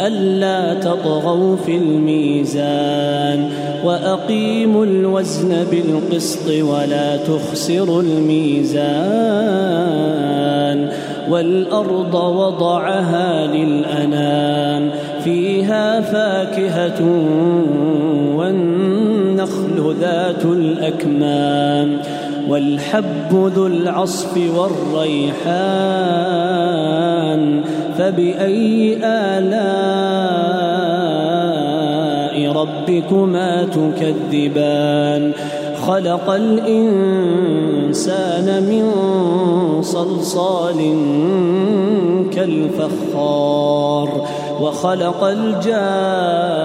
ألا تطغوا في الميزان وأقيموا الوزن بالقسط ولا تخسروا الميزان والأرض وضعها للأنام فيها فاكهة والنخل ذات الأكمام والحب ذو العصف والريحان فبأي آلاء ربكما تكذبان؟ خلق الإنسان من صلصال كالفخار وخلق الجان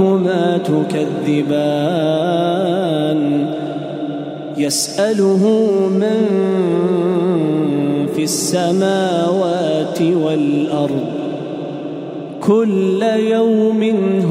ربكما تكذبان. يسأله من في السماوات والأرض. كل يوم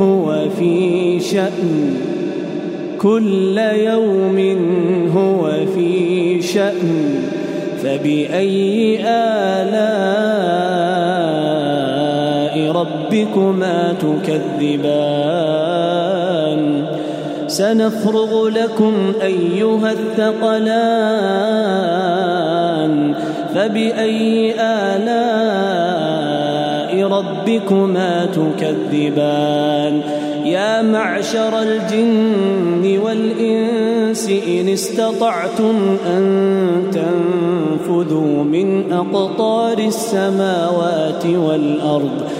هو في شأن. كل يوم هو في شأن. فبأي آلاء ربكما تكذبان. سنفرغ لكم أيها الثقلان. فبأي آلاء ربكما تكذبان؟ يا معشر الجن والإنس إن استطعتم أن تنفذوا من أقطار السماوات والأرض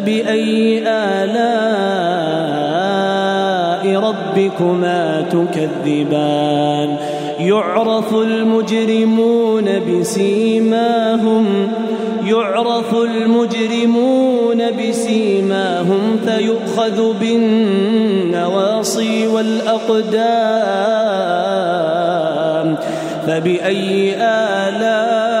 فبأي آلاء ربكما تكذبان؟ يعرف المجرمون بسيماهم يعرف المجرمون بسيماهم فيؤخذ بالنواصي والأقدام. فبأي آلاء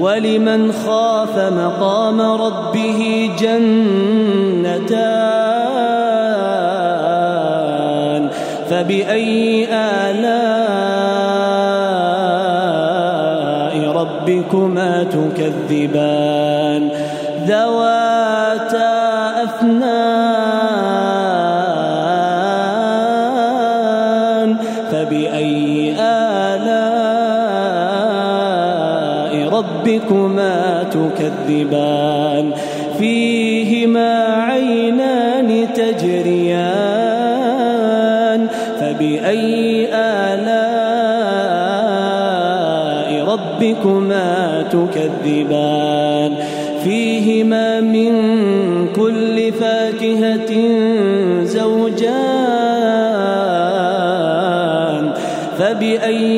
ولمن خاف مقام ربه جنتان فبأي آلاء ربكما تكذبان ذواتا أفنان ربكما تكذبان. فيهما عينان تجريان. فبأي آلاء ربكما تكذبان؟ فيهما من كل فاكهة زوجان. فبأي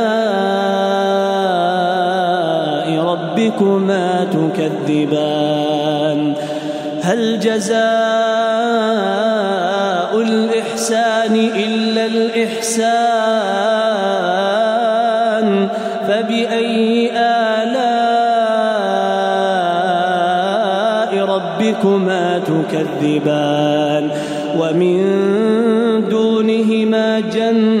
ربكما تكذبان. هل جزاء الإحسان إلا الإحسان؟ فبأي آلاء ربكما تكذبان؟ ومن دونهما جنتان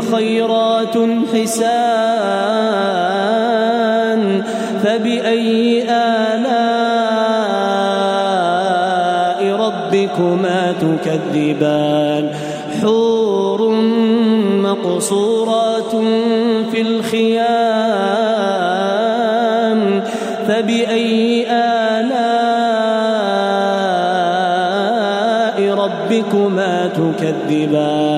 خيرات حسان فبأي آلاء ربكما تكذبان؟ حور مقصورات في الخيام فبأي آلاء ربكما تكذبان؟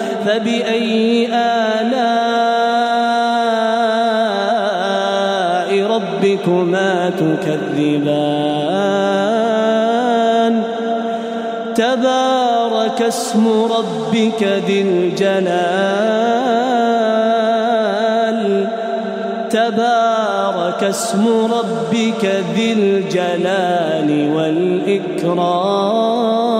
فبأي آلاء ربكما تكذبان؟ تبارك اسم ربك ذي الجلال. تبارك اسم ربك ذي الجلال والإكرام.